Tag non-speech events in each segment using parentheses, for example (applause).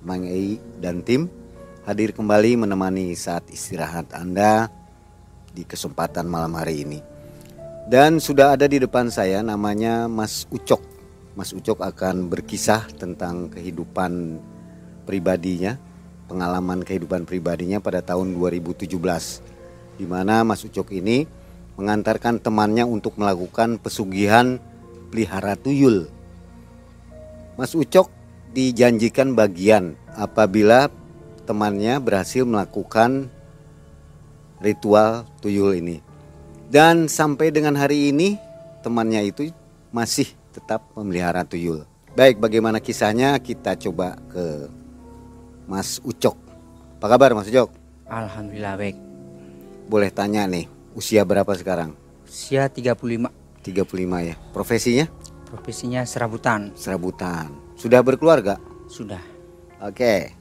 Mang Ei dan tim hadir kembali menemani saat istirahat Anda di kesempatan malam hari ini. Dan sudah ada di depan saya namanya Mas Ucok. Mas Ucok akan berkisah tentang kehidupan pribadinya pengalaman kehidupan pribadinya pada tahun 2017 di mana Mas Ucok ini mengantarkan temannya untuk melakukan pesugihan pelihara tuyul. Mas Ucok dijanjikan bagian apabila temannya berhasil melakukan ritual tuyul ini. Dan sampai dengan hari ini temannya itu masih tetap memelihara tuyul. Baik, bagaimana kisahnya kita coba ke Mas Ucok. Apa kabar Mas Ucok? Alhamdulillah baik. Boleh tanya nih, usia berapa sekarang? Usia 35. 35 ya. Profesinya? Profesinya serabutan. Serabutan. Sudah berkeluarga? Sudah. Oke.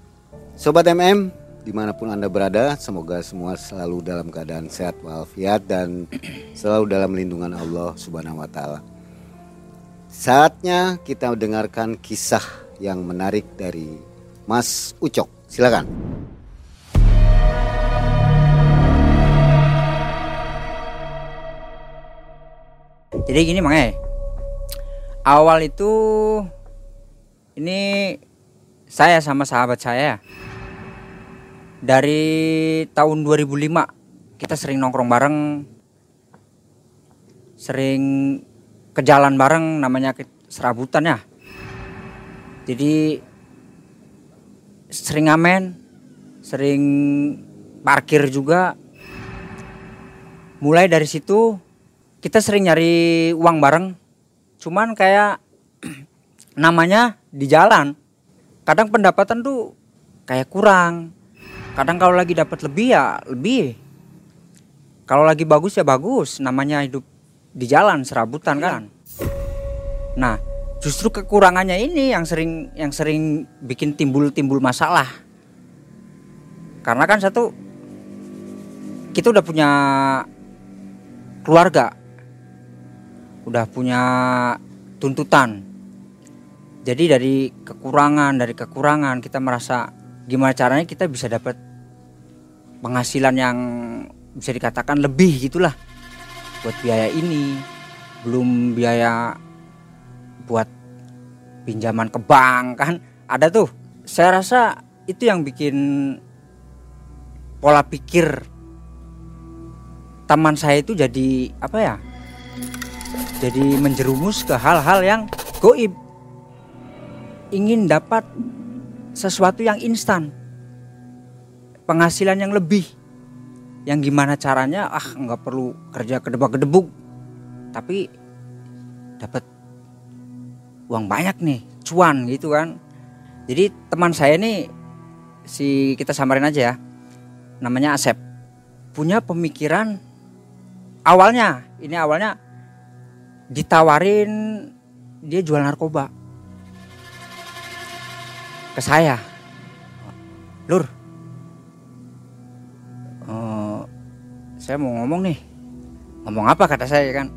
Sobat MM, di mana pun Anda berada, semoga semua selalu dalam keadaan sehat walafiat dan selalu dalam lindungan Allah Subhanahu wa taala. Saatnya kita mendengarkan kisah yang menarik dari Mas Ucok. Silakan. Jadi gini Mang eh. Awal itu ini saya sama sahabat saya dari tahun 2005 kita sering nongkrong bareng sering ke jalan bareng namanya serabutan ya jadi sering ngamen, sering parkir juga. Mulai dari situ kita sering nyari uang bareng. Cuman kayak (clears throat) namanya di jalan. Kadang pendapatan tuh kayak kurang. Kadang kalau lagi dapat lebih ya lebih. Kalau lagi bagus ya bagus, namanya hidup di jalan serabutan kan. Nah, justru kekurangannya ini yang sering yang sering bikin timbul-timbul masalah karena kan satu kita udah punya keluarga udah punya tuntutan jadi dari kekurangan dari kekurangan kita merasa gimana caranya kita bisa dapat penghasilan yang bisa dikatakan lebih gitulah buat biaya ini. Belum biaya buat pinjaman ke bank kan. Ada tuh. Saya rasa itu yang bikin pola pikir teman saya itu jadi apa ya jadi menjerumus ke hal-hal yang goib ingin dapat sesuatu yang instan penghasilan yang lebih. Yang gimana caranya? Ah nggak perlu kerja kedebak-kedebuk tapi dapat uang banyak nih cuan gitu kan. Jadi teman saya nih si kita samarin aja ya namanya Asep. Punya pemikiran awalnya ini awalnya ditawarin dia jual narkoba ke saya. Lur. Uh, saya mau ngomong nih. Ngomong apa kata saya kan?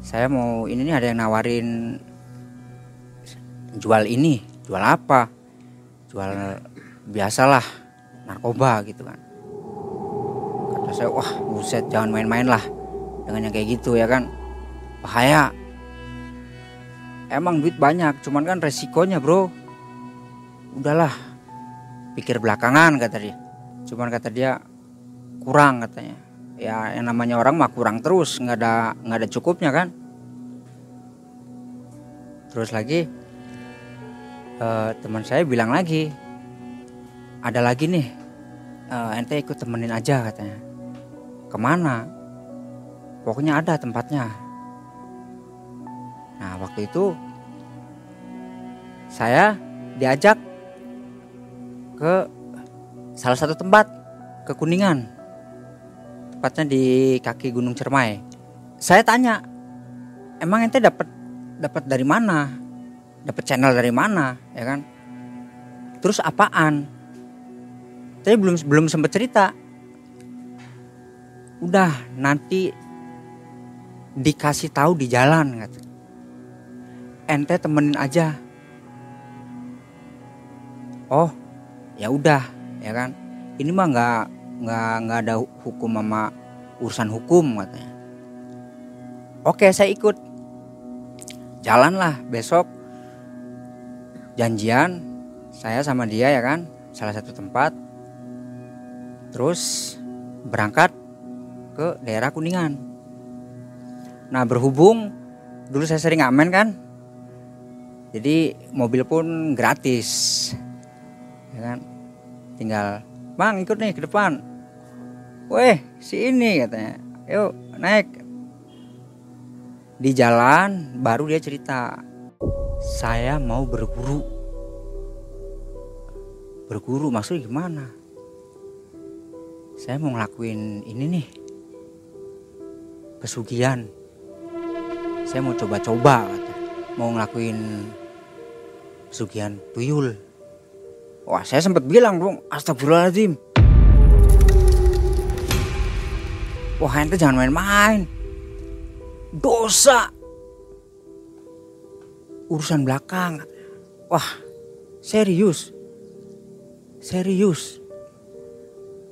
Saya mau ini nih ada yang nawarin jual ini jual apa? Jual biasalah narkoba gitu kan. Kata saya wah buset jangan main-main lah dengan yang kayak gitu ya kan? Bahaya. Emang duit banyak cuman kan resikonya bro udahlah pikir belakangan kata dia. Cuman kata dia kurang katanya. Ya yang namanya orang mah kurang terus nggak ada nggak ada cukupnya kan? Terus lagi eh, teman saya bilang lagi ada lagi nih eh, ente ikut temenin aja katanya. Ke mana? Pokoknya ada tempatnya. Nah waktu itu saya diajak ke salah satu tempat ke Kuningan. Tepatnya di kaki Gunung Cermai. Saya tanya emang ente dapat dapat dari mana? Dapat channel dari mana? Ya kan? Terus apaan? Saya belum belum sempat cerita. Udah nanti dikasih tahu di jalan kata. Ente temenin aja. Oh ya udah ya kan? Ini mah nggak nggak nggak ada hukum sama urusan hukum katanya. Oke saya ikut. Jalanlah besok. Janjian saya sama dia ya kan? Salah satu tempat. Terus berangkat ke daerah kuningan. Nah berhubung dulu saya sering ngamen kan? Jadi mobil pun gratis ya kan? Tinggal bang ikut nih ke depan. Weh si ini katanya. Yuk naik. Di jalan baru dia cerita saya mau berguru. Berguru maksudnya gimana? Saya mau ngelakuin ini nih pesugihan. Saya mau coba-coba mau ngelakuin pesugihan tuyul wah saya sempat bilang dong astagfirullahaladzim. Wah ente jangan main-main. Dosa. Urusan belakang. Wah serius. Serius.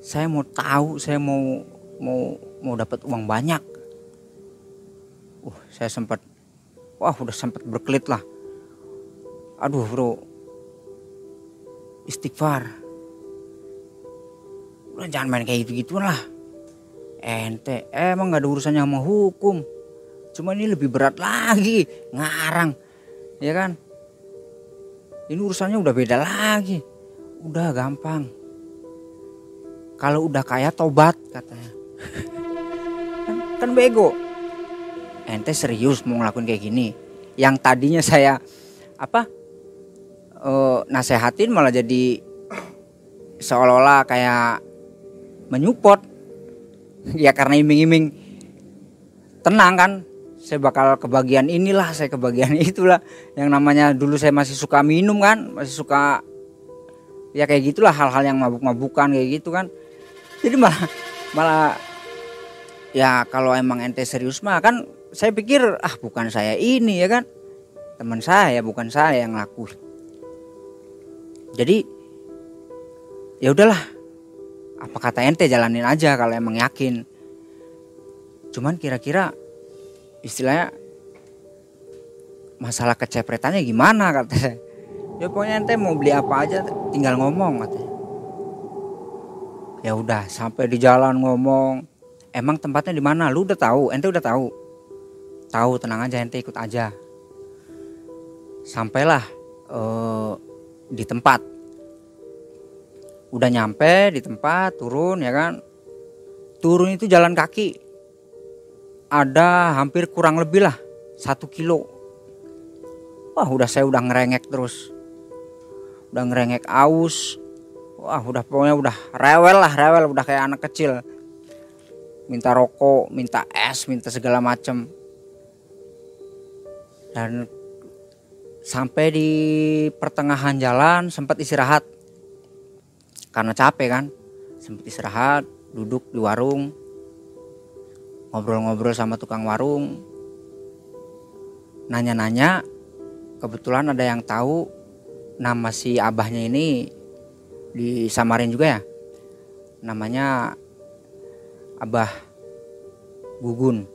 Saya mau tahu saya mau mau mau dapat uang banyak. Uh saya sempat wah udah sempat berkelit lah. Aduh bro istighfar. Udah jangan main kayak gitu gitu lah. Ente emang gak ada urusannya sama hukum. Cuma ini lebih berat lagi ngarang ya kan? Ini urusannya udah beda lagi. Udah gampang. Kalau udah kaya tobat katanya. Kan, (laughs) kan bego. Ente serius mau ngelakuin kayak gini? Yang tadinya saya apa uh, nasehatin malah jadi seolah-olah kayak menyupport. Ya karena iming-iming. Tenang kan saya bakal kebagian inilah saya kebagian (laughs) itulah. Yang namanya dulu saya masih suka minum kan masih suka ya kayak gitulah hal-hal yang mabuk-mabukan kayak gitu kan. Jadi malah malah ya kalau emang ente serius mah kan saya pikir ah bukan saya ini ya kan. Teman saya bukan saya yang laku jadi ya udahlah. Apa kata ente jalanin aja kalau emang yakin. Cuman kira-kira istilahnya masalah kecepretannya gimana kata ya pokoknya ente mau beli apa aja tinggal ngomong katanya. Ya udah sampai di jalan ngomong. Emang tempatnya di mana? Lu udah tahu? Ente udah tahu? Tahu tenang aja ente ikut aja. Sampailah uh, di tempat. Udah nyampe di tempat turun ya kan? Turun itu jalan kaki. Ada hampir kurang lebih lah satu kilo. Wah udah saya udah ngerengek terus. Udah ngerengek aus. Wah udah pokoknya udah rewel lah rewel. Udah kayak anak kecil. Minta rokok minta es minta segala macem. Dan sampai di pertengahan jalan sempat istirahat. Karena capek kan. Sempat istirahat duduk di warung. Ngobrol-ngobrol sama tukang warung. Nanya-nanya kebetulan ada yang tahu nama si abahnya ini disamarin juga ya. Namanya abah gugun.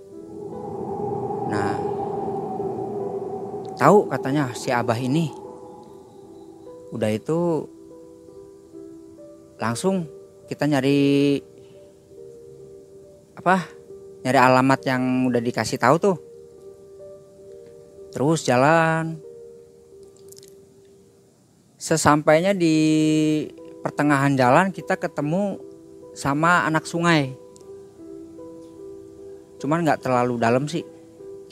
Nah tahu katanya si abah ini. Udah itu langsung kita nyari apa? Nyari alamat yang udah dikasih tahu tuh. Terus jalan. Sesampainya di pertengahan jalan kita ketemu sama anak sungai. Cuman nggak terlalu dalam sih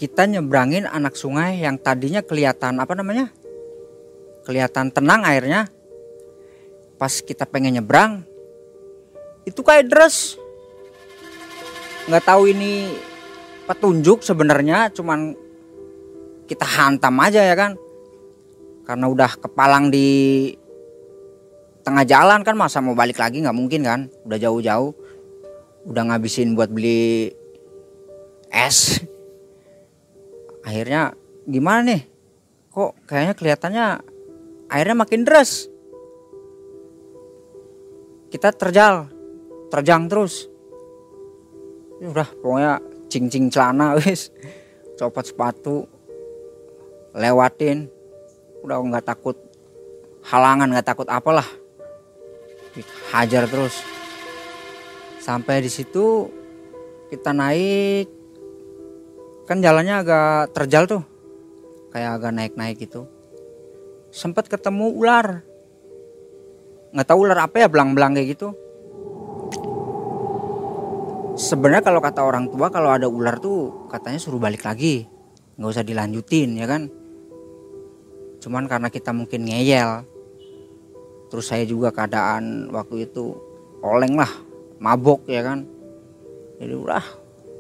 kita nyebrangin anak sungai yang tadinya kelihatan apa namanya? Kelihatan tenang airnya. Pas kita pengen nyebrang itu kayak deres. Nggak tahu ini petunjuk sebenarnya cuman kita hantam aja ya kan? Karena udah kepalang di tengah jalan kan masa mau balik lagi? Nggak mungkin kan? Udah jauh-jauh. Udah ngabisin buat beli es akhirnya gimana nih? Kok kayaknya kelihatannya airnya makin deras. Kita terjal terjang terus. Ya udah pokoknya cincing celana (laughs) wis. Copot sepatu lewatin. Udah nggak takut halangan nggak takut apalah. Hajar terus. Sampai di situ kita naik kan jalannya agak terjal tuh. Kayak agak naik-naik gitu. Sempet ketemu ular. Nggak tahu ular apa ya belang-belang kayak gitu. Sebenarnya kalau kata orang tua kalau ada ular tuh katanya suruh balik lagi. Nggak usah dilanjutin ya kan? Cuman karena kita mungkin ngeyel. Terus saya juga keadaan waktu itu oleng lah mabok ya kan? Jadi udah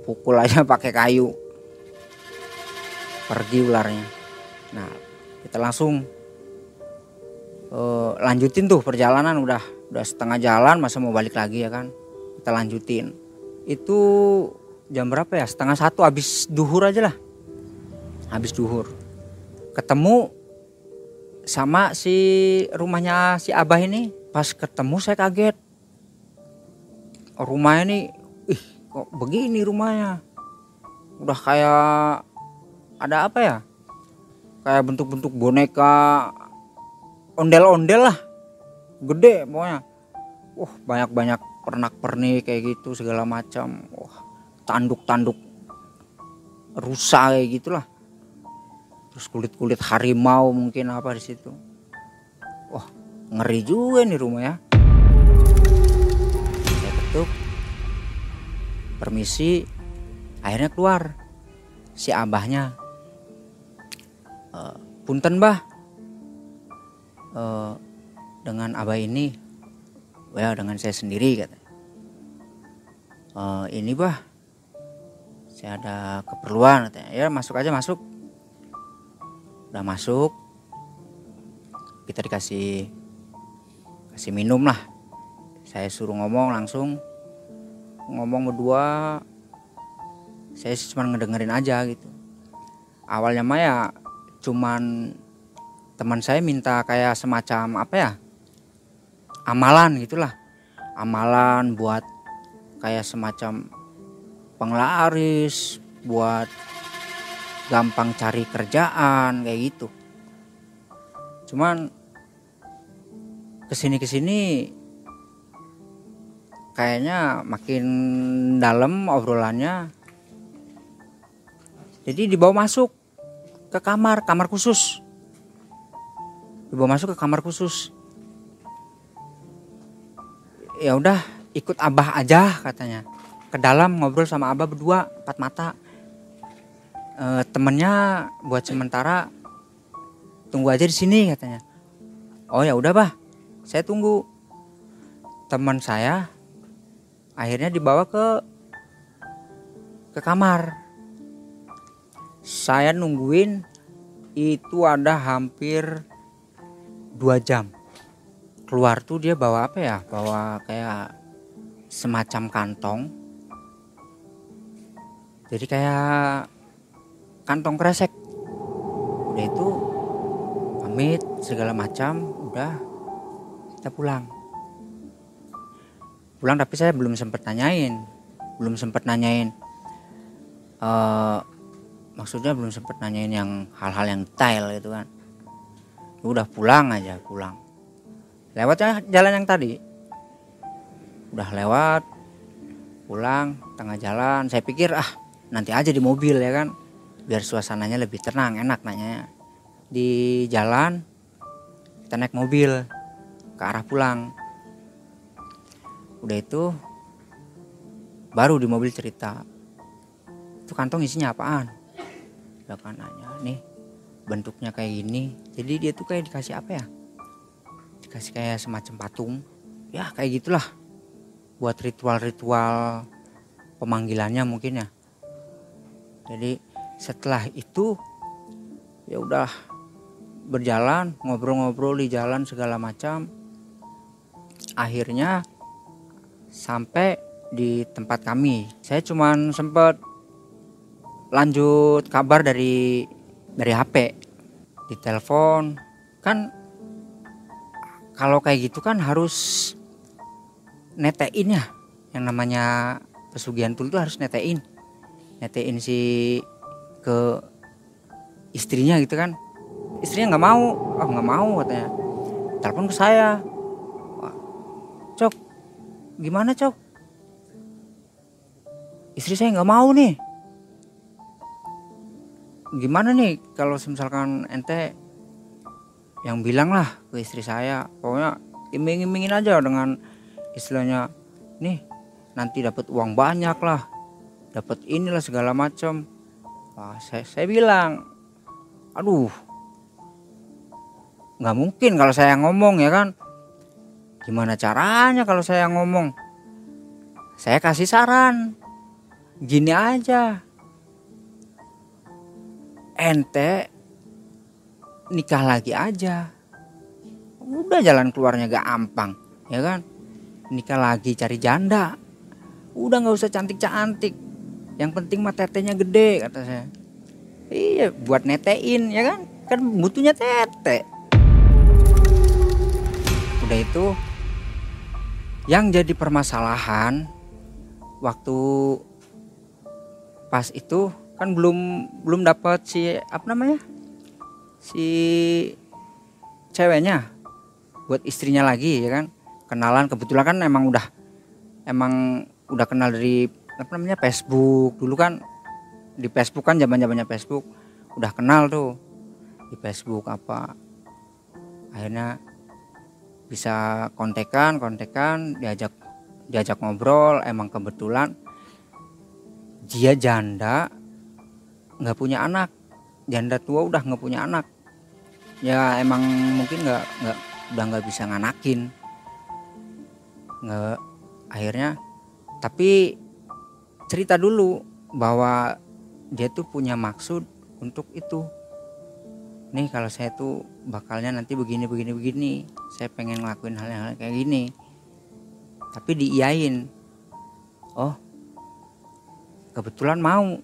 pukul aja (laughs) pakai kayu pergi ularnya. Nah kita langsung uh, lanjutin tuh perjalanan. Udah udah setengah jalan masa mau balik lagi ya kan? Kita lanjutin. Itu jam berapa ya? Setengah satu habis duhur aja lah. Habis duhur. Ketemu sama si rumahnya si abah ini. Pas ketemu saya kaget. Rumahnya ini ih kok begini rumahnya? Udah kayak ada apa ya? Kayak bentuk-bentuk boneka. Ondel-ondel lah. Gede pokoknya. Wah banyak-banyak pernak-pernik kayak gitu segala macam. Wah tanduk-tanduk rusa kayak gitulah. Terus kulit-kulit harimau mungkin apa di situ. Wah ngeri juga nih rumah ya. Saya ketuk. Permisi. Akhirnya keluar si abahnya e, punten bah e, dengan abah ini ya dengan saya sendiri kata. E, ini bah saya ada keperluan katanya. Ya masuk aja masuk. Udah masuk kita dikasih kasih minum lah. Saya suruh ngomong langsung. Ngomong berdua saya cuma ngedengerin aja gitu. Awalnya mah ya cuman teman saya minta kayak semacam apa ya? Amalan gitulah. Amalan buat kayak semacam penglaris buat gampang cari kerjaan kayak gitu. Cuman ke sini ke sini kayaknya makin dalam obrolannya. Jadi dibawa masuk ke kamar kamar khusus. Dibawa masuk ke kamar khusus. Ya udah ikut abah aja katanya. Ke dalam ngobrol sama abah berdua empat mata. E, temennya buat sementara tunggu aja di sini katanya. Oh ya udah bah. Saya tunggu. Teman saya akhirnya dibawa ke ke kamar saya nungguin itu ada hampir dua jam. Keluar tuh dia bawa apa ya? Bawa kayak semacam kantong. Jadi kayak kantong kresek. Udah itu pamit segala macam udah kita pulang. Pulang tapi saya belum sempat nanyain. Belum sempat nanyain uh, maksudnya belum sempat nanyain yang hal-hal yang detail gitu kan. Udah pulang aja pulang. Lewatnya jalan yang tadi. Udah lewat pulang tengah jalan. Saya pikir ah nanti aja di mobil ya kan. Biar suasananya lebih tenang enak nanya. Di jalan kita naik mobil ke arah pulang. Udah itu baru di mobil cerita. Itu kantong isinya apaan kan nanya nih bentuknya kayak gini. Jadi dia tuh kayak dikasih apa ya? Dikasih kayak semacam patung. Ya kayak gitulah. Buat ritual-ritual pemanggilannya mungkin ya. Jadi setelah itu ya udah berjalan ngobrol-ngobrol di jalan segala macam. Akhirnya sampai di tempat kami. Saya cuman sempat lanjut kabar dari dari HP di telepon. Kan kalau kayak gitu kan harus netein ya. Yang namanya pesugihan itu harus netein. Netein si ke istrinya gitu kan. Istrinya nggak mau. Oh nggak mau katanya. Telepon ke saya. Cok gimana cok? Istri saya nggak mau nih gimana nih kalau misalkan ente yang bilang lah ke istri saya pokoknya iming-imingin aja dengan istilahnya nih nanti dapat uang banyak lah dapat inilah segala macam Wah, saya, saya bilang aduh nggak mungkin kalau saya ngomong ya kan? Gimana caranya kalau saya ngomong? Saya kasih saran gini aja ente nikah lagi aja. Udah jalan keluarnya gampang ya kan? Nikah lagi cari janda. Udah nggak usah cantik cantik yang penting mah tetenya gede kata saya. Iya buat netein ya kan? Kan butuhnya tete. Udah itu yang jadi permasalahan waktu pas itu kan belum belum dapat si apa namanya si ceweknya buat istrinya lagi ya kan? Kenalan kebetulan kan emang udah emang udah kenal dari apa namanya Facebook. Dulu kan di Facebook kan zaman zamannya Facebook udah kenal tuh di Facebook apa. Akhirnya bisa kontekan kontekan diajak diajak ngobrol emang kebetulan. Dia janda nggak punya anak. Janda tua udah nggak punya anak. Ya emang mungkin nggak nggak udah nggak bisa nganakin. Nggak akhirnya tapi cerita dulu bahwa dia tuh punya maksud untuk itu. Nih kalau saya tuh bakalnya nanti begini begini begini. Saya pengen ngelakuin hal-hal kayak gini. Tapi diiyain. Oh kebetulan mau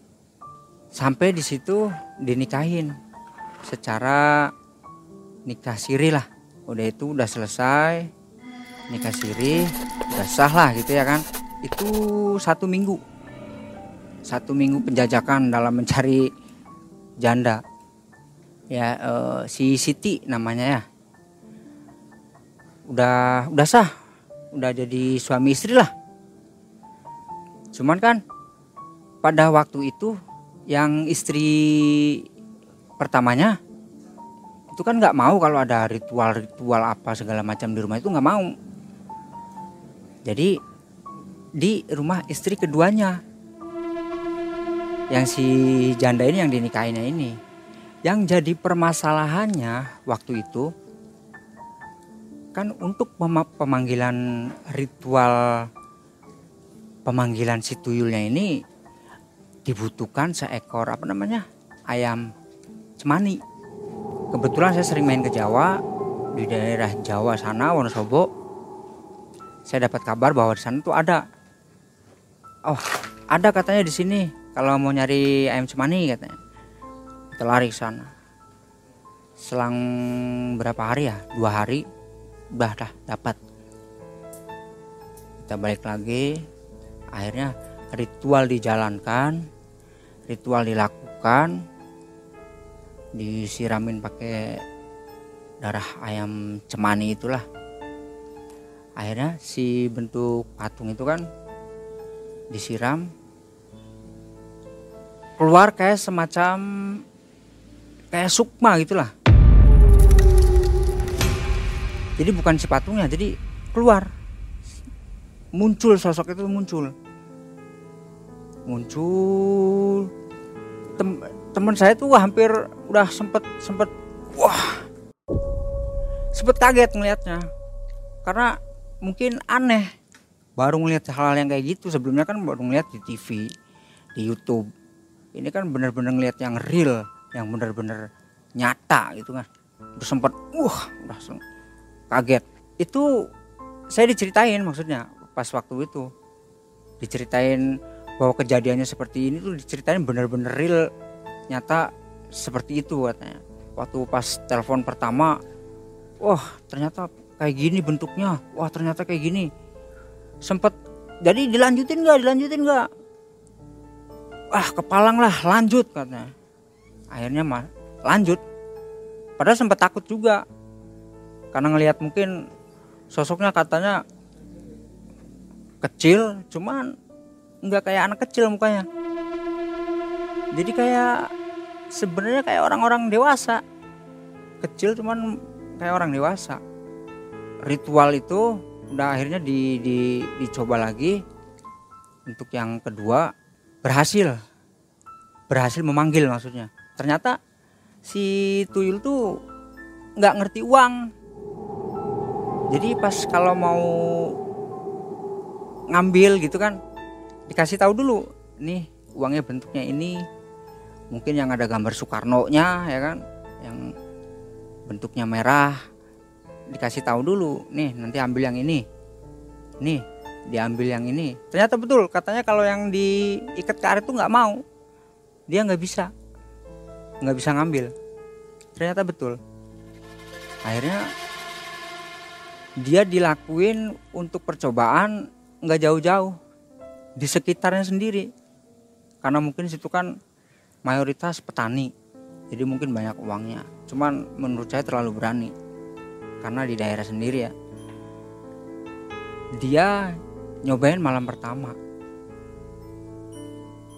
sampai di situ dinikahin. Secara nikah siri lah. Udah itu udah selesai nikah siri udah sah lah gitu ya kan. Itu satu minggu. Satu minggu penjajakan dalam mencari janda. Ya uh, si Siti namanya ya. Udah udah sah. Udah jadi suami istri lah. Cuman kan pada waktu itu yang istri pertamanya itu kan nggak mau kalau ada ritual-ritual apa segala macam di rumah itu nggak mau. Jadi di rumah istri keduanya. Yang si janda ini yang dinikahinnya ini. Yang jadi permasalahannya waktu itu kan untuk pemanggilan ritual pemanggilan si tuyulnya ini dibutuhkan seekor apa namanya ayam cemani. Kebetulan saya sering main ke Jawa di daerah Jawa sana Wonosobo. Saya dapat kabar bahwa di sana tuh ada. Oh, ada katanya di sini kalau mau nyari ayam cemani katanya. Kita lari ke sana. Selang berapa hari ya? Dua hari udah dah dapat. Kita balik lagi. Akhirnya ritual dijalankan ritual dilakukan disiramin pakai darah ayam cemani itulah. Akhirnya si bentuk patung itu kan disiram keluar kayak semacam kayak sukma gitulah. Jadi bukan si patungnya jadi keluar. Muncul sosok itu muncul muncul. Tem teman saya tuh hampir udah sempet sempet wah sempet kaget ngelihatnya karena mungkin aneh baru ngeliat hal-hal yang kayak gitu. Sebelumnya kan baru ngeliat di TV di YouTube. Ini kan bener-bener ngeliat yang real yang bener-bener nyata gitu kan. Terus sempet wah langsung kaget. Itu saya diceritain maksudnya pas waktu itu. Diceritain bahwa kejadiannya seperti ini tuh diceritain bener-bener real nyata seperti itu katanya. Waktu pas telepon pertama wah ternyata kayak gini bentuknya. Wah ternyata kayak gini. Sempet jadi dilanjutin nggak? Dilanjutin nggak? Ah kepalang lah lanjut katanya. Akhirnya mah lanjut. Padahal sempet takut juga. Karena ngelihat mungkin sosoknya katanya kecil cuman nggak kayak anak kecil mukanya. Jadi kayak sebenarnya kayak orang-orang dewasa. Kecil cuman kayak orang dewasa. Ritual itu udah akhirnya di, di, dicoba lagi. Untuk yang kedua berhasil. Berhasil memanggil maksudnya. Ternyata si tuyul tuh nggak ngerti uang. Jadi pas kalau mau ngambil gitu kan dikasih tahu dulu nih uangnya bentuknya ini mungkin yang ada gambar Soekarno nya ya kan? Yang bentuknya merah. Dikasih tahu dulu nih nanti ambil yang ini. Nih diambil yang ini. Ternyata betul katanya kalau yang diikat ke karet tuh nggak mau. Dia nggak bisa nggak bisa ngambil. Ternyata betul. Akhirnya dia dilakuin untuk percobaan nggak jauh-jauh di sekitarnya sendiri. Karena mungkin situ kan mayoritas petani. Jadi mungkin banyak uangnya. Cuman menurut saya terlalu berani. Karena di daerah sendiri ya. Dia nyobain malam pertama.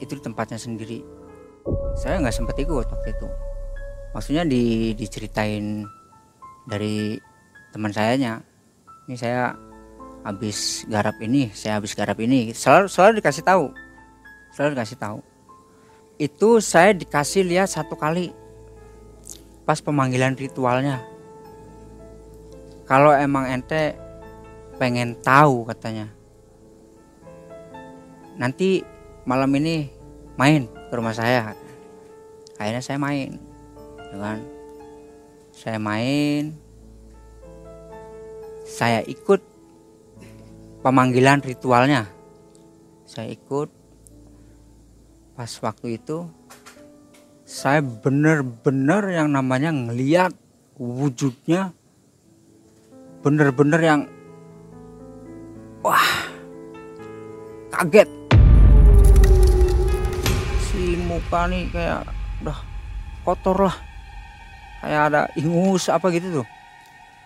Itu di tempatnya sendiri. Saya nggak sempat ikut waktu itu. Maksudnya di, diceritain dari teman sayanya. Ini saya habis garap ini saya habis garap ini. Selalu selalu dikasih tahu. Selalu dikasih tahu. Itu saya dikasih lihat satu kali pas pemanggilan ritualnya. Kalau emang ente pengen tahu katanya. Nanti malam ini main ke rumah saya. Akhirnya saya main dengan ya saya main. Saya ikut pemanggilan ritualnya. Saya ikut. Pas waktu itu saya bener-bener yang namanya ngeliat wujudnya bener-bener yang wah kaget. Si muka nih kayak udah kotor lah. Kayak ada ingus apa gitu tuh.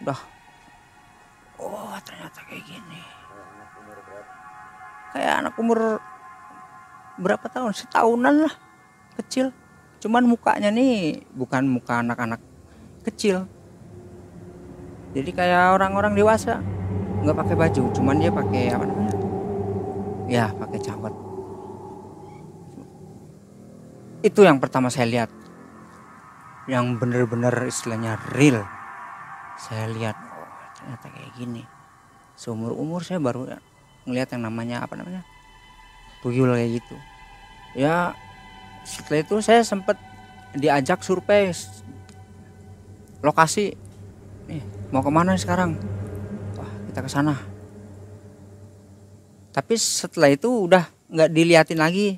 Udah oh ternyata kayak gini kayak anak umur berapa tahun? Setahunan lah kecil. Cuman mukanya nih bukan muka anak-anak kecil. Jadi kayak orang-orang dewasa nggak pakai baju cuman dia pakai apa namanya? Ya pakai cawat itu yang pertama saya lihat. Yang bener-bener istilahnya real. Saya lihat oh ternyata kayak gini. Seumur umur saya baru ngelihat yang namanya apa namanya tuyul kayak gitu. Ya setelah itu saya sempat diajak survei lokasi. Nih mau ke mana sekarang? Wah kita ke sana. Tapi setelah itu udah nggak diliatin lagi.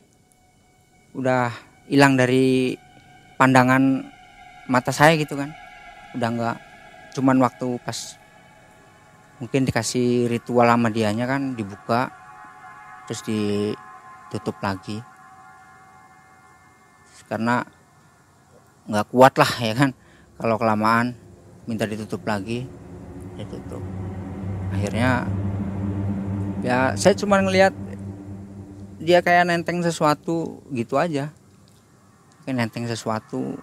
Udah hilang dari pandangan mata saya gitu kan. Udah nggak cuman waktu pas mungkin dikasih ritual sama dianya kan dibuka terus ditutup lagi. Karena nggak kuat lah ya kan? Kalau kelamaan minta ditutup lagi ditutup. Akhirnya ya saya cuma ngelihat dia kayak nenteng sesuatu gitu aja. Kayak nenteng sesuatu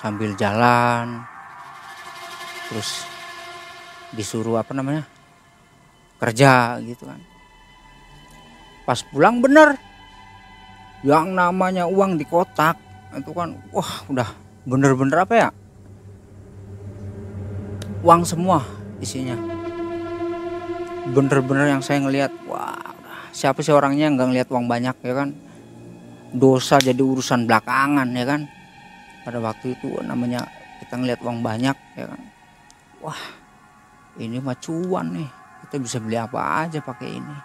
sambil jalan terus disuruh apa namanya kerja gitu kan. Pas pulang bener yang namanya uang di kotak itu kan wah udah bener-bener apa ya uang semua isinya. Bener-bener yang saya ngelihat wah siapa sih orangnya nggak ngelihat uang banyak ya kan? Dosa jadi urusan belakangan ya kan? Pada waktu itu namanya kita ngelihat uang banyak ya kan? Wah ini mah cuan nih. Kita bisa beli apa aja pakai ini.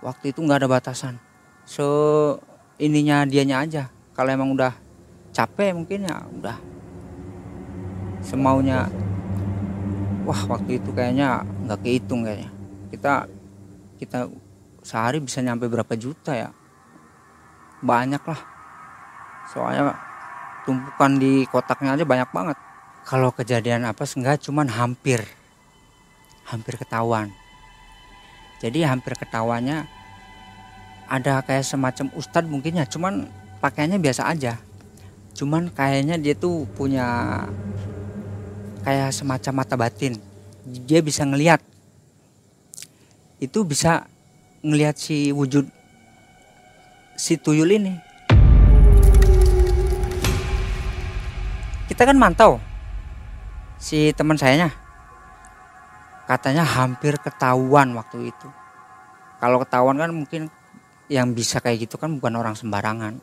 Waktu itu nggak ada batasan. Se ininya dianya aja. Kalau emang udah capek mungkin ya udah. Semaunya. Wah waktu itu kayaknya nggak kehitung kayaknya. Kita kita sehari bisa nyampe berapa juta ya? Banyak lah soalnya tumpukan di kotaknya aja banyak banget kalau kejadian apa enggak cuman hampir. Hampir ketahuan. Jadi hampir ketahuannya ada kayak semacam ustadz mungkin ya cuman pakaiannya biasa aja. Cuman kayaknya dia tuh punya kayak semacam mata batin. Dia bisa ngelihat. Itu bisa ngelihat si wujud si tuyul ini. Kita kan mantau si teman sayanya. Katanya hampir ketahuan waktu itu. Kalau ketahuan kan mungkin yang bisa kayak gitu kan bukan orang sembarangan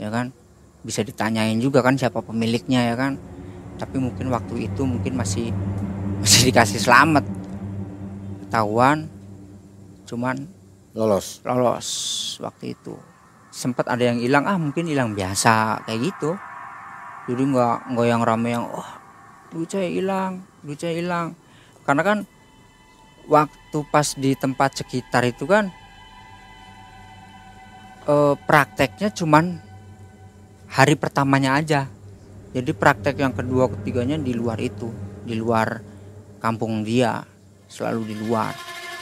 ya kan? Bisa ditanyain juga kan siapa pemiliknya ya kan? Tapi mungkin waktu itu mungkin masih (laughs) masih dikasih selamat. Ketahuan cuman lolos. Lolos waktu itu. Sempat ada yang hilang ah mungkin hilang biasa kayak gitu. Jadi nggak nggak yang rame yang oh duit hilang duit hilang. Karena kan waktu pas di tempat sekitar itu kan eh, prakteknya cuman hari pertamanya aja. Jadi praktek yang kedua ketiganya di luar itu di luar kampung dia selalu di luar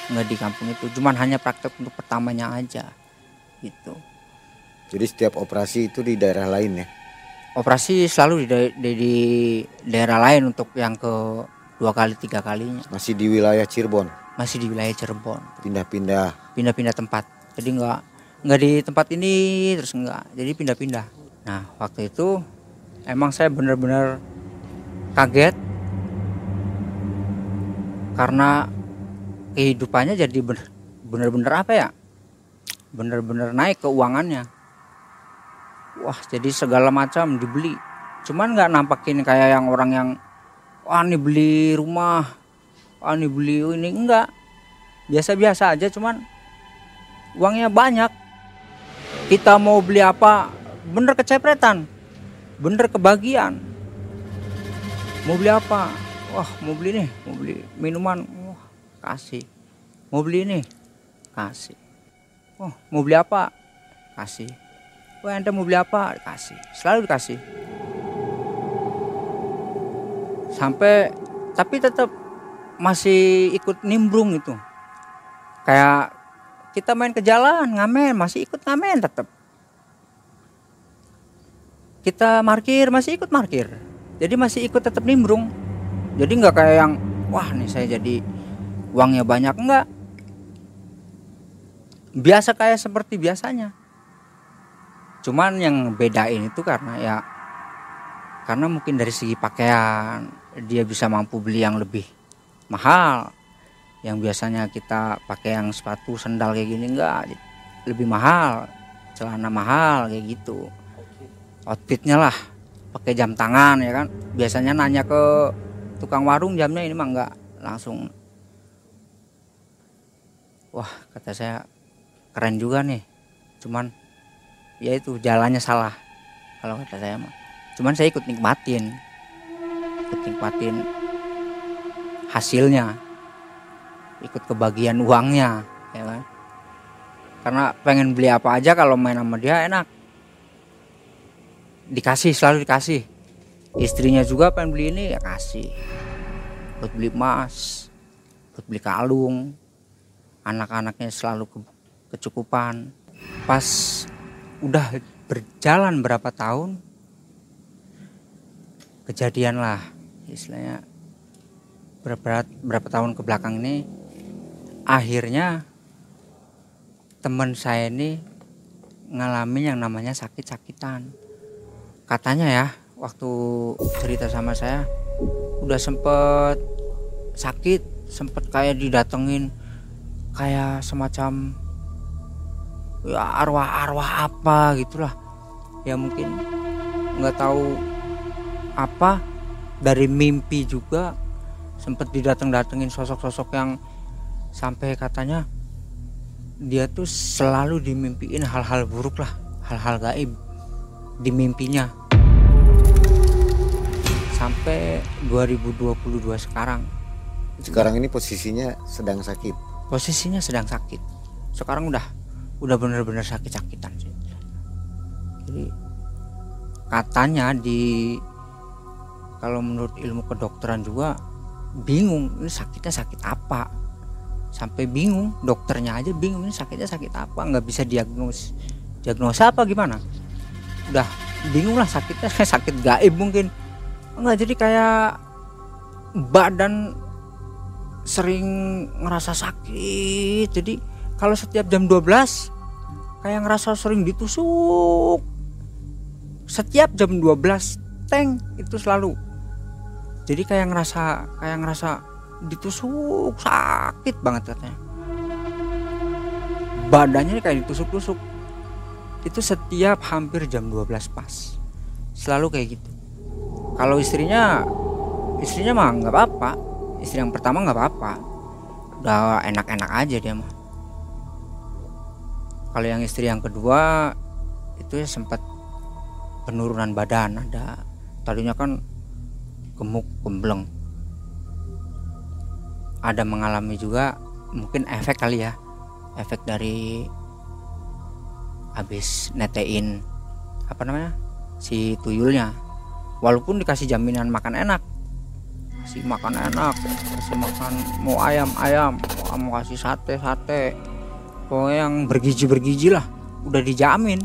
nggak di kampung itu. Cuman hanya praktek untuk pertamanya aja gitu. Jadi setiap operasi itu di daerah lain ya operasi selalu di, da- di, di daerah lain untuk yang ke dua kali tiga kalinya. Masih di wilayah Cirebon? Masih di wilayah Cirebon. Pindah-pindah? Pindah-pindah tempat. Jadi nggak nggak di tempat ini terus nggak. Jadi pindah-pindah. Nah waktu itu emang saya benar-benar kaget. Karena kehidupannya jadi bener-bener apa ya? Bener-bener naik keuangannya wah jadi segala macam dibeli. Cuman nggak nampakin kayak yang orang yang wah ini beli rumah wah ini beli ini. Enggak biasa-biasa aja cuman uangnya banyak. Kita mau beli apa? Bener kecepretan. Bener kebagian mau beli apa? Wah mau beli nih mau beli minuman. Wah kasih. Mau beli ini kasih. Oh mau beli apa? Kasih wah anda mau beli apa kasih selalu dikasih. Sampai tapi tetap masih ikut nimbrung itu. Kayak kita main ke jalan ngamen masih ikut ngamen tetap kita parkir masih ikut parkir jadi masih ikut tetap nimbrung. Jadi nggak kayak yang wah nih saya jadi uangnya banyak. Enggak biasa kayak seperti biasanya cuman yang bedain itu karena ya karena mungkin dari segi pakaian dia bisa mampu beli yang lebih mahal. Yang biasanya kita pakai yang sepatu sendal kayak gini enggak lebih mahal celana mahal kayak gitu. Outfitnya lah pakai jam tangan ya kan. Biasanya nanya ke tukang warung jamnya ini mah enggak langsung. Wah kata saya keren juga nih. Cuman ya itu jalannya salah. Kalau kata saya mah. Cuman saya ikut nikmatin. Ikut nikmatin hasilnya. Ikut kebagian uangnya ya kan? Karena pengen beli apa aja kalau main sama dia enak. Dikasih selalu dikasih. Istrinya juga pengen beli ini ya kasih. Buat beli emas ikut beli kalung. Anak-anaknya selalu ke, kecukupan. Pas udah berjalan berapa tahun kejadian lah istilahnya berapa berapa tahun ke belakang ini akhirnya teman saya ini ngalamin yang namanya sakit-sakitan. Katanya ya waktu cerita sama saya udah sempet sakit sempet kayak didatengin kayak semacam ya arwah-arwah apa gitulah. Ya mungkin nggak tahu apa. Dari mimpi juga sempet didateng-datengin sosok-sosok yang sampai katanya dia tuh selalu dimimpiin hal-hal buruk lah hal-hal gaib di mimpinya. Sampai 2022 sekarang. Sekarang ini posisinya sedang sakit. posisinya sedang sakit. Sekarang udah udah bener-bener sakit-sakitan sih. Jadi katanya di kalau menurut ilmu kedokteran juga bingung ini sakitnya sakit apa? Sampai bingung dokternya aja bingung ini sakitnya sakit apa? Nggak bisa diagnos diagnosa apa gimana? Udah bingung lah sakitnya (laughs) sakit gaib mungkin. Nggak jadi kayak badan sering ngerasa sakit jadi kalau setiap jam 12 kayak ngerasa sering ditusuk. Setiap jam 12 tank itu selalu. Jadi kayak ngerasa kayak ngerasa ditusuk sakit banget katanya. Badannya kayak ditusuk-tusuk. Itu setiap hampir jam 12 pas. Selalu kayak gitu. Kalau istrinya istrinya mah nggak apa-apa. Istri yang pertama nggak apa-apa. Udah enak-enak aja dia mah kalau yang istri yang kedua itu ya sempat penurunan badan ada tadinya kan gemuk gembleng. Ada mengalami juga mungkin efek kali ya efek dari habis netein apa namanya si tuyulnya. Walaupun dikasih jaminan makan enak kasih makan enak kasih makan mau ayam ayam mau kasih sate sate pokoknya yang bergizi bergizi lah udah dijamin.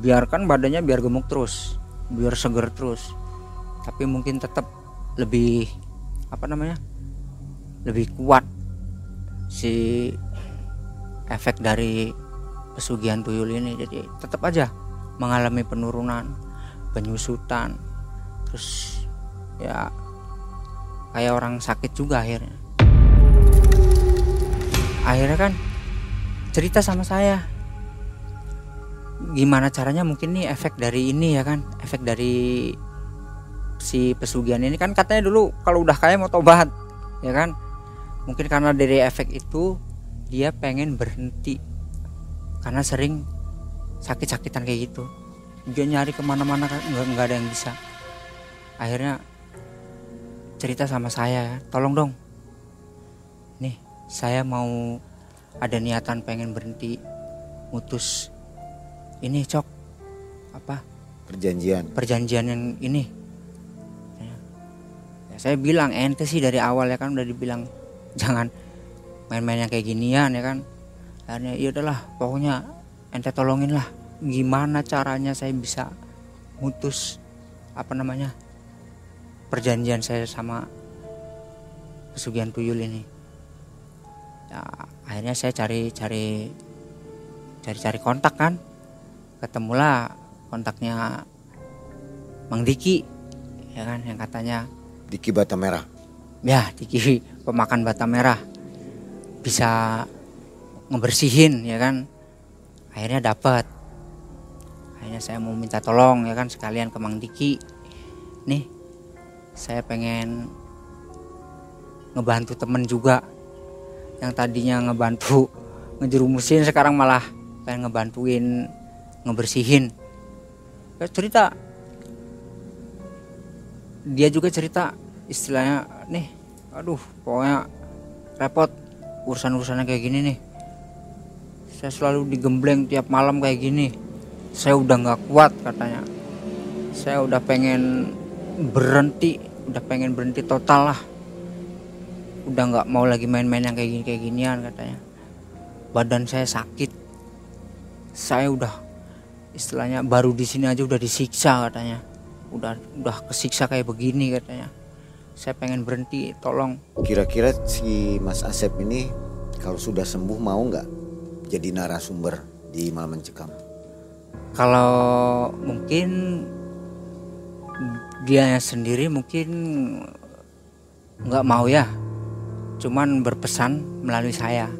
Biarkan badannya biar gemuk terus biar seger terus. Tapi mungkin tetap lebih apa namanya lebih kuat si efek dari pesugihan tuyul ini. Jadi tetap aja mengalami penurunan penyusutan. Terus ya kayak orang sakit juga akhirnya. Akhirnya kan cerita sama saya. Gimana caranya mungkin nih efek dari ini ya kan? Efek dari si pesugihan ini kan katanya dulu kalau udah kaya mau tobat ya kan? Mungkin karena dari efek itu dia pengen berhenti karena sering sakit-sakitan kayak gitu. Dia nyari ke mana-mana kan nggak nggak ada yang bisa. Akhirnya cerita sama saya tolong dong. Nih saya mau ada niatan pengen berhenti mutus. Ini cok. Apa? Perjanjian. perjanjian yang ini. Ya, ya, saya bilang ente sih dari awal ya kan udah dibilang jangan main-main yang kayak ginian ya kan. Akhirnya ya udahlah pokoknya ente tolongin lah gimana caranya saya bisa mutus apa namanya perjanjian saya sama pesugihan tuyul ini. Ya akhirnya saya cari cari cari cari kontak kan. Ketemulah kontaknya Mang Diki ya kan yang katanya. Diki Bata Merah. ya Diki pemakan bata merah. Bisa ngebersihin ya kan. Akhirnya dapat akhirnya saya mau minta tolong ya kan sekalian ke Mang Diki. Nih saya pengen ngebantu temen juga yang tadinya ngebantu ngejerumusin sekarang malah pengen ngebantuin ngebersihin. Ya cerita. Dia juga cerita istilahnya nih aduh pokoknya repot urusan-urusannya kayak gini nih. Saya selalu digembleng tiap malam kayak gini. Saya udah nggak kuat katanya. Saya udah pengen berhenti udah pengen berhenti total lah udah nggak mau lagi main-main yang kayak gini kayak ginian katanya. Badan saya sakit. Saya udah istilahnya baru di sini aja udah disiksa katanya. Udah udah kesiksa kayak begini katanya. Saya pengen berhenti tolong. Kira-kira si Mas Asep ini kalau sudah sembuh mau nggak jadi narasumber di Malam Mencekam? kalau mungkin dia sendiri mungkin nggak mau ya cuman berpesan melalui saya.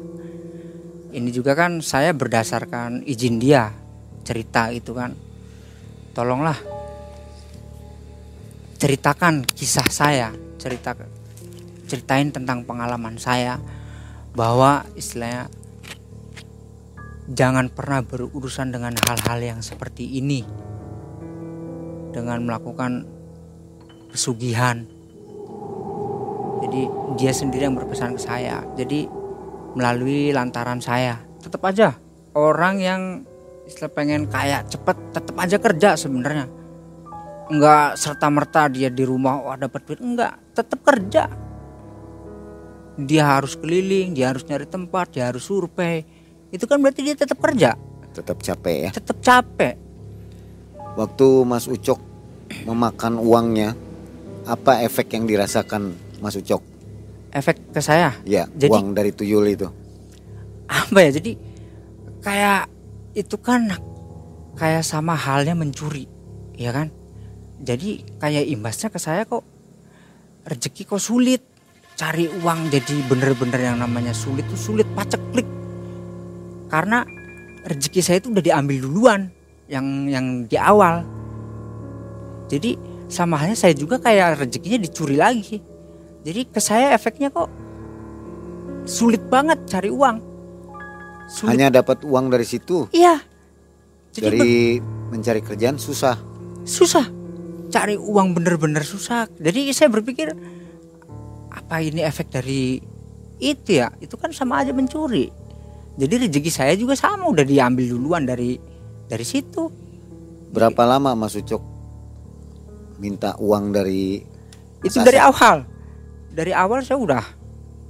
Ini juga kan saya berdasarkan izin dia cerita itu kan. Tolonglah ceritakan kisah saya cerita ceritain tentang pengalaman saya bahwa istilahnya jangan pernah berurusan dengan hal-hal yang seperti ini. Dengan melakukan pesugihan jadi dia sendiri yang berpesan ke saya. Jadi melalui lantaran saya. Tetap aja orang yang istilah pengen kaya cepet tetap aja kerja sebenarnya. Nggak serta merta dia di rumah wah dapat duit. Enggak tetap kerja. Dia harus keliling dia harus nyari tempat dia harus survei. Itu kan berarti dia tetap kerja. Tetap capek ya. tetap capek. Waktu Mas Ucok memakan uangnya, apa efek yang dirasakan Mas Ucok? efek ke saya? Ya, Jadi- uang dari tuyul itu. apa ya? Jadi kayak itu kan kayak sama halnya mencuri ya kan? Jadi kayak imbasnya ke saya kok rezeki kok sulit. Cari uang jadi bener-bener yang namanya sulit tuh sulit paceklik. Karena rezeki saya itu udah diambil duluan yang yang di awal. Jadi sama halnya saya juga kayak rezekinya dicuri lagi jadi ke saya efeknya kok sulit banget cari uang sulit Hanya dapat uang dari situ. Iya. Jadi Dari mencari kerjaan susah. susah. Cari uang bener-bener susah. Jadi saya berpikir apa ini efek dari itu ya? Itu kan sama aja mencuri. Jadi rezeki saya juga sama udah diambil duluan dari dari situ. Berapa lama Mas Ucok minta uang dari Itu dari awal. Dari awal saya udah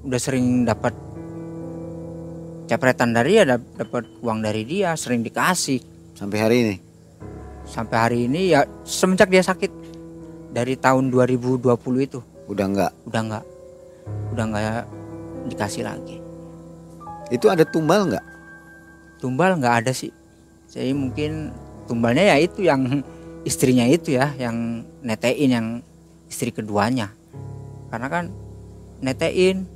udah sering dapat cepretan dari dia, dap- dapat uang dari dia, sering dikasih. sampai hari ini? Sampai hari ini ya semenjak dia sakit dari tahun 2020 itu Udah enggak? udah nggak udah nggak dikasih lagi Itu ada tumbal enggak? tumbal nggak ada sih jadi mungkin tumbalnya ya itu yang istrinya itu ya yang netein yang istri keduanya karena kan netein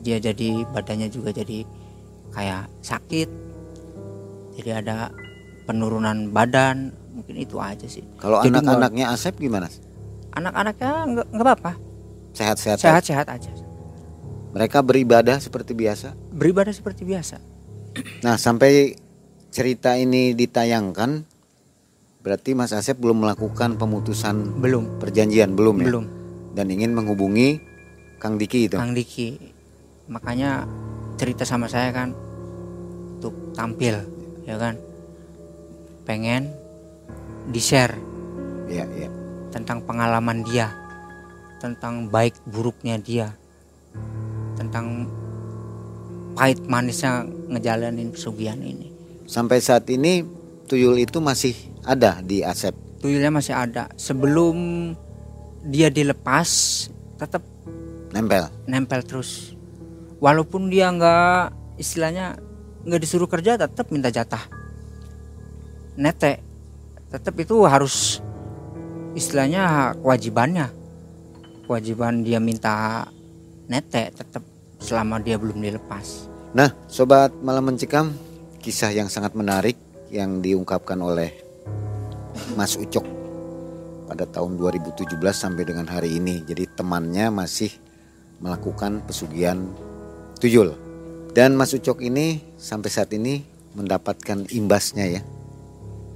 dia jadi badannya juga jadi kayak sakit jadi ada penurunan badan mungkin itu aja sih Kalau Jadi anak-anaknya Asep gimana? anak-anaknya nggak nggak apa-apa Sehat-sehat. sehat-sehat aja Mereka beribadah seperti biasa. beribadah seperti biasa Nah, sampai cerita ini ditayangkan berarti Mas Asep belum melakukan pemutusan belum perjanjian belum ya? belum Dan ingin menghubungi Kang Diki itu. Kang Diki makanya cerita sama saya kan untuk tampil ya kan pengen di share Iya, iya. tentang pengalaman dia tentang baik buruknya dia tentang pahit manisnya ngejalanin pesugihan ini Sampai saat ini tuyul itu masih ada di Asep. tuyulnya masih ada sebelum dia dilepas tetap Nempel. nempel terus. Walaupun dia nggak istilahnya nggak disuruh kerja tetap minta jatah. Nete tetap itu harus istilahnya kewajibannya. Kewajiban dia minta nete tetap selama dia belum dilepas. Nah, sobat malam mencekam, kisah yang sangat menarik yang diungkapkan oleh Mas Ucok pada tahun 2017 sampai dengan hari ini. Jadi temannya masih melakukan pesugihan tuyul. Dan Mas Ucok ini sampai saat ini mendapatkan imbasnya ya.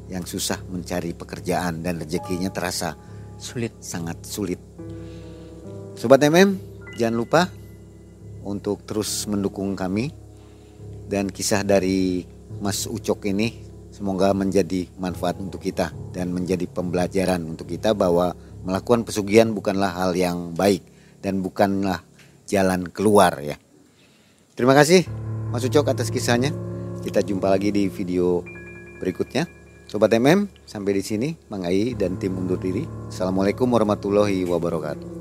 Yang susah mencari pekerjaan dan rezekinya terasa sulit sangat sulit. Sobat MM, jangan lupa untuk terus mendukung kami dan kisah dari Mas Ucok ini semoga menjadi manfaat untuk kita dan menjadi pembelajaran untuk kita bahwa melakukan pesugihan bukanlah hal yang baik dan bukanlah jalan keluar ya. Terima kasih Mas Ucok atas kisahnya. Kita jumpa lagi di video berikutnya. Sobat MM, sampai di sini Mang Ai dan tim undur diri. Assalamualaikum warahmatullahi wabarakatuh.